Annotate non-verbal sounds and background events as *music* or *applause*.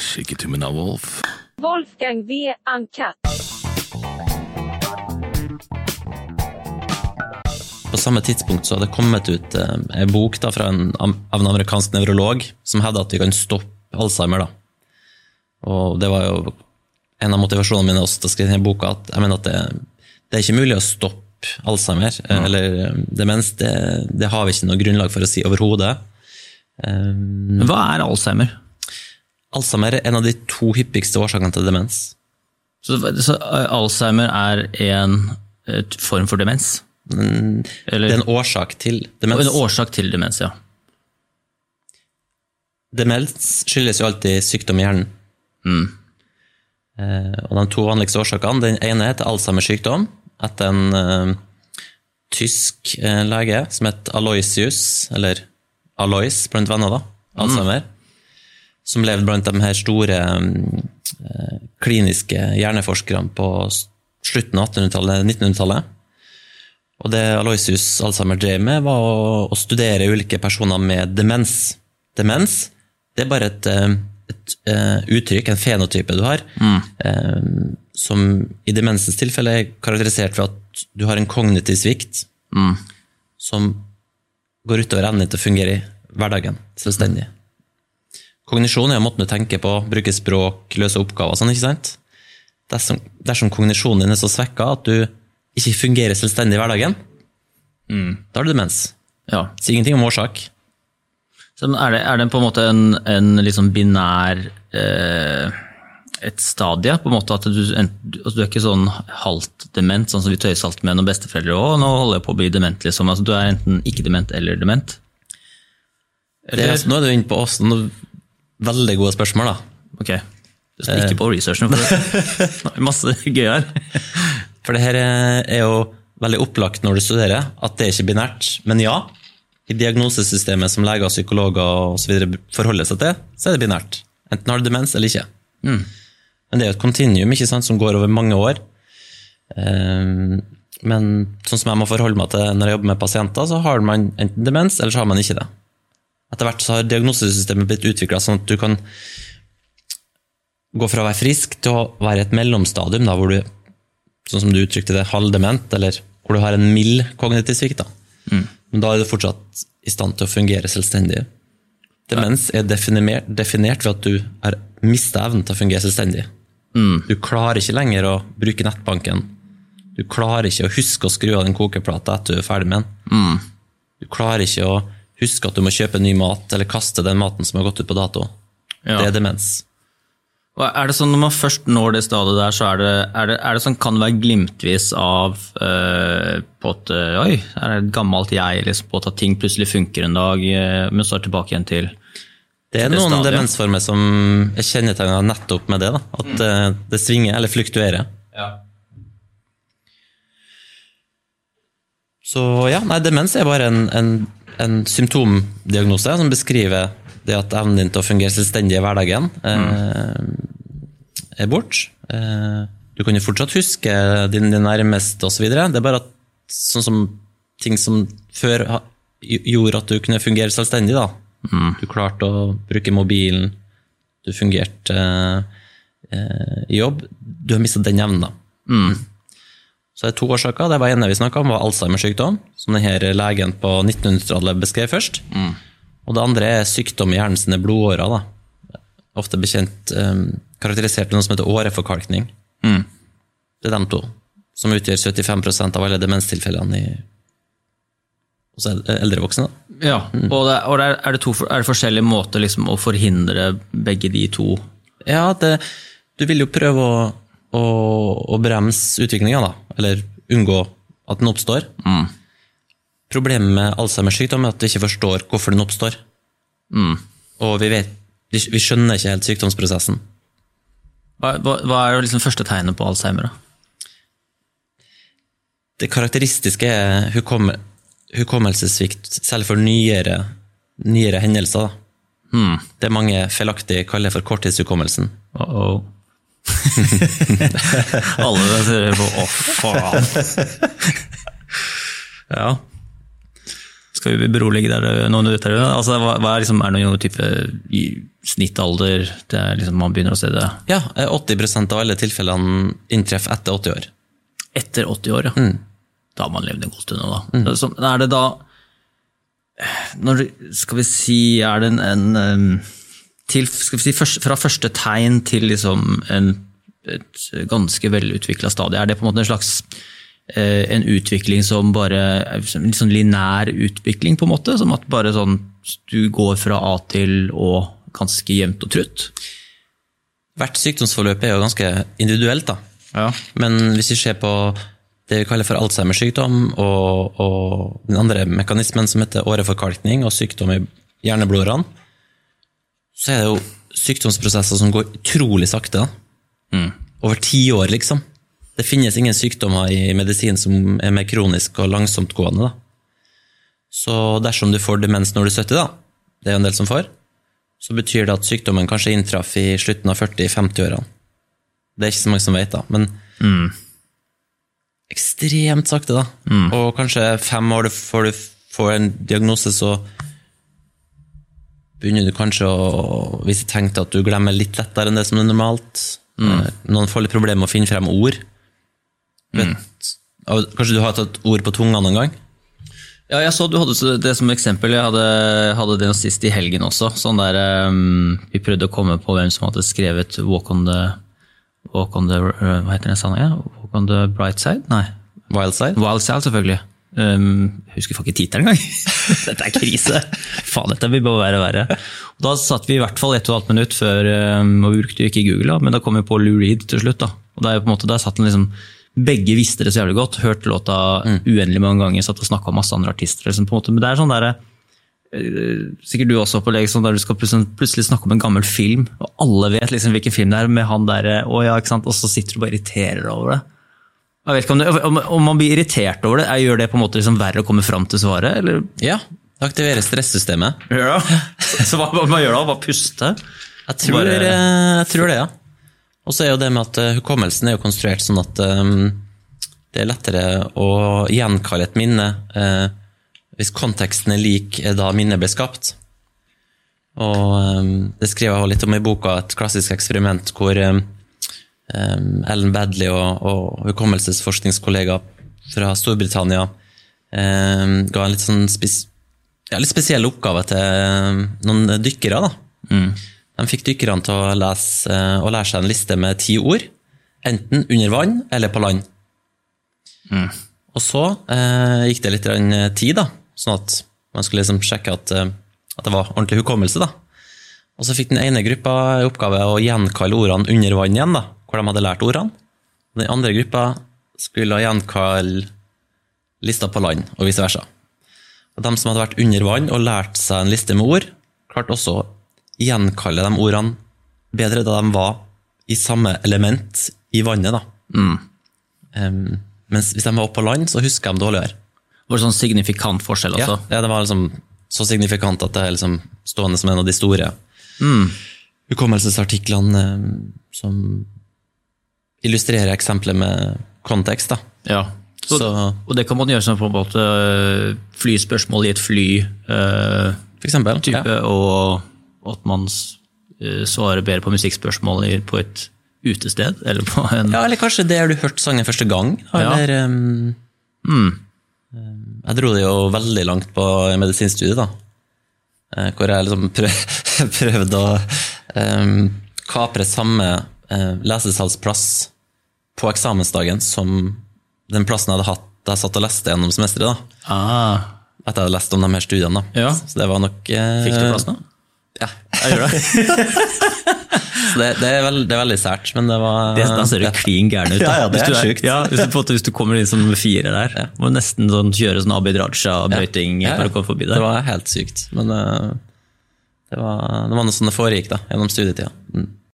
Shake av Wolf. Wolfgang V. Uncut. På samme tidspunkt så hadde det kommet ut eh, en bok da, fra en, av en amerikansk nevrolog som hevder at vi kan stoppe Alzheimer. da. Og det var jo en av motivasjonene mine også til å skrive denne boka, at jeg mener at det, det er ikke mulig å stoppe Alzheimer ja. eller eh, demens. Det, det har vi ikke noe grunnlag for å si overhodet. Um, Hva er Alzheimer? Alzheimer er en av de to hyppigste årsakene til demens. Så, så eh, Alzheimer er en eh, form for demens? Eller Det er en årsak til demens. en årsak til demens, ja. Demens skyldes jo alltid sykdom i hjernen. Eh, og de to vanligste årsakene, den ene heter Alzheimers sykdom, etter en eh, tysk eh, lege som het Aloysius, eller Alois blant venner, da, Alzheimer, som levde blant de her store eh, kliniske hjerneforskerne på slutten av 1800-tallet, 1900-tallet. Og det Aloysius Alzheimer drev med, var å, å studere ulike personer med demens. Demens det er bare et, et, et eh, uttrykk, en fenotype du har, eh, som i demensens tilfelle er karakterisert ved at du har en kognitiv svikt som går utover evnen til å fungere i hverdagen selvstendig. Kognisjon er måten du tenker på, bruke språk, løse oppgaver sånn, ikke sant? Dersom, dersom kognisjonen din er så svekka at du ikke fungerer selvstendig i hverdagen, da har du demens. ja. Sier ingenting om årsak. Så er det, er det på en måte en, en liksom binær eh, et stadie, på en måte at du, du er ikke sånn halvt dement, sånn som vi tøyser alltid med noen besteforeldre òg, nå holder jeg på å bli dement, liksom. Altså, du er enten ikke dement eller dement. Det, er- nå er du inne på oss noen veldig gode spørsmål, da. Ok, du skal ikke på researchen, for *laughs* det er masse gøy her. For det her er jo veldig opplagt når du studerer, at det er ikke binært. Men ja, i diagnosesystemet som leger, psykologer osv. forholder seg til, så er det binært. Enten har du demens eller ikke. Men det er jo et kontinuum ikke sant, som går over mange år. Ehm, Men sånn som jeg må forholde meg til når jeg jobber med pasienter, så har man enten demens, eller så har man ikke det. Etter hvert så har diagnosesystemet blitt utvikla sånn at du kan gå fra å være frisk til å være i et mellomstadium, da, hvor du, sånn som du uttrykte det, halvdement, eller hvor du har en mild kognitiv svikt. Da. Men da er du fortsatt i stand til å fungere selvstendig. Demens er definert, definert ved at du har mista evnen til å fungere selvstendig. Du klarer ikke lenger å bruke nettbanken. Du klarer ikke å huske å skru av den kokeplata etter du er ferdig med den. Du klarer ikke å huske at du må kjøpe ny mat, eller kaste den maten som har gått ut på dato. Ja. Det er demens. Og Er det sånn Når man først når det stadiet der, så er det, er det, er det sånn, kan det være glimtvis av øh, på at øh, Oi, er et gammelt jeg, liksom, på at ting plutselig funker en dag, øh, men så er det tilbake igjen til Det er Det noen det demensformer som er kjennetegna nettopp med det. Da. At eh, det svinger eller fluktuerer. Så ja, nei, demens er bare en, en, en symptomdiagnose som beskriver det at evnen din til å fungere selvstendig i hverdagen mm. er bort. Eh, du kan jo fortsatt huske din, din nærmeste osv. Det er bare at sånn som ting som før gjorde at du kunne fungere selvstendig, da. Du klarte å bruke mobilen, du fungerte eh, i jobb. Du har mista den evnen, da. Så det er to årsaker. Det var ene vi snakka om, var alzheimersykdom, som denne legen på 1900-tallet beskrev først. Og det andre er sykdom i hjernen sine blodårer. da. Ofte bekjent um, karakterisert med noe som heter åreforkalkning. Det er de to, som utgjør 75% av alle demenstilfellene i, hos eldre voksne. da. Ja, og, det, og det er, er, det to, er det forskjellige måter liksom, å forhindre begge de to Ja, det, du vil jo prøve å, å, bremse utviklinga. Eller unngå at den oppstår. Problemet med Alzheimers sykdom er at du ikke forstår hvorfor den oppstår. Og vi, vet, vi vi skjønner ikke helt sykdomsprosessen. Hva, hva, hva er liksom første tegnet på Alzheimer? da? Det karakteristiske er hukomme, hukommelsessvikt, selv for nyere, nyere hendelser. Da. Det mange feilaktig kaller for korttidshukommelsen. Uh-oh. *laughs* Alle ser på 'å, faen'. Ja. Skal vi berolige der noen minutter? Altså, hva, hva er, liksom, er det noen type snittalder det er liksom, man begynner å se det Ja, eh, 80% av alle tilfellene inntreffer etter 80 år. etter 80 år? Ja. Da har man levd en god stund. Da. Så, er det da når, Skal vi si Er det en, en til, skal vi si, Fra første tegn til liksom en, et ganske velutvikla stadie, er det på en måte en slags eh, en utvikling som bare En sånn linær utvikling, på en måte? Som at bare sånn du går fra A til Å ganske jevnt og trutt? Hvert sykdomsforløp er jo ganske individuelt, da. Ja. Men hvis vi ser på det vi kaller for Alzheimers sykdom, og, og den andre mekanismen som heter åreforkalkning og sykdom i hjerneblodårene, så er det jo sykdomsprosesser som går utrolig sakte. Mm. Over ti år, liksom. Det finnes ingen sykdommer i medisin som er mer kronisk og langsomtgående. da. Så dersom du får demens når du er 70, da, det er jo en del som får, så betyr det at sykdommen kanskje inntraff i slutten av 40-50-årene. Det er ikke så mange som vet, da. Men ekstremt sakte, da. Og kanskje fem år før du får en diagnose, så begynner du kanskje å vise tegn til at du glemmer litt lettere enn det som er normalt. Mm. Noen får litt problemer med å finne frem ord. Vet, Kanskje du har tatt ord på tunga noen gang? Ja, jeg så du hadde det som eksempel. Jeg hadde, hadde det sist i helgen også. Sånn der, um, vi prøvde å komme på hvem som hadde skrevet Walk on the, walk on the uh, Hva heter den sangen? Walk on the bright side? Nei. Wild side? Wild Side, selvfølgelig. Um, jeg husker ikke tittelen engang. *laughs* dette er krise. Faen, dette vil bare være verre. Og da satt vi i hvert fall ett og et halvt minutt før, um, og vi brukte ikke Google, da, men da kom vi på Lou Reed til slutt. da. Og der, på en måte, der satt den liksom, Begge visste det så jævlig godt, hørte låta uendelig mange ganger, satt og snakka om masse andre artister. Liksom, på en måte. Men det er sånn der, eh, Sikkert du også på leg, sånn der du skal plutselig, snakke om en gammel film, og alle vet liksom hvilken film det er, med han der, og, ja, og så sitter du bare og irriterer deg over det. Jeg vet ikke om, det, om, om man blir irritert over det, gjør det på en måte liksom verre å komme fram til svaret? Eller? Ja. Det aktiverer stressystemet. Ja. Så hva, hva man gjør da? Bare puste? Jeg tror, Bare- eh, jeg tror det, ja. Og så er jo det med at eh, hukommelsen er jo konstruert sånn at um, det er lettere å gjenkalle et minne uh, hvis konteksten er lik da minnet ble skapt. Og um, det skriver jeg litt om i boka, et klassisk eksperiment hvor eh, eh, Ellen Badley og, og hukommelsesforskningskollega fra Storbritannia eh, ga en litt sånn spes ja, litt spesiell oppgave til eh, noen dykkere. da. De fikk dykkerne til å lese eh, og lære seg en liste med ti ord, enten under vann eller på land. Og så eh, gikk det litt tid, da, sånn at man skulle liksom sjekke at, eh, at det var ordentlig hukommelse. da. Og så fikk den ene gruppa i oppgave å gjenkalle ordene under vann igjen, da, hvor de hadde lært ordene. Den andre gruppa skulle gjenkalle lista på land, og vice versa. Og de som hadde vært under vann og lært seg en liste med ord, klarte også å gjenkalle de ordene bedre da de var i samme element i vannet. da. Um, mens hvis de var oppe på land, så husker de dårligere. Var det sånn signifikant forskjell Ja, også? ja, det var liksom så signifikant at det er liksom stående som en av de store hukommelsesartiklene um, som illustrerer eksempelet med kontekst. da. Ja. Så, Så- og det kan man gjøre som på en måte øh, flyspørsmål i et fly, øh, For eksempel. type, Ja. og at man øh, svarer bedre på musikkspørsmål på et utested, eller på en Ja, eller kanskje det har du hørt sangen første gang. Ja. Um, mm. Jeg dro det jo veldig langt på medisinstudiet, da. Eh, Hvor jeg liksom prøv, *laughs* prøvde å um, kapre samme uh, lesesalsplass på eksamensdagen som den plassen jeg hadde hatt da jeg satt og leste gjennom semesteret. da. ah, Etter jeg hadde lest om de her studiene. da. Ja. Så det var nok eh, Fikk du plassen, da? Ja. Jeg gjør det. *laughs* Så det, det, er veld, det er veldig sært, men det var Det, da ser du klin gæren ut. Da. Ja, ja, det Hvis er du sjukt. Ja, hvis, du, hvis du kommer inn som firer der, må du nesten sånn, kjøre sånn Abid Raja-brøyting Ja, ja. du kommer forbi Det der. var helt sykt. Men uh, det var, det var noe sånn det foregikk da, gjennom studietida. Mm.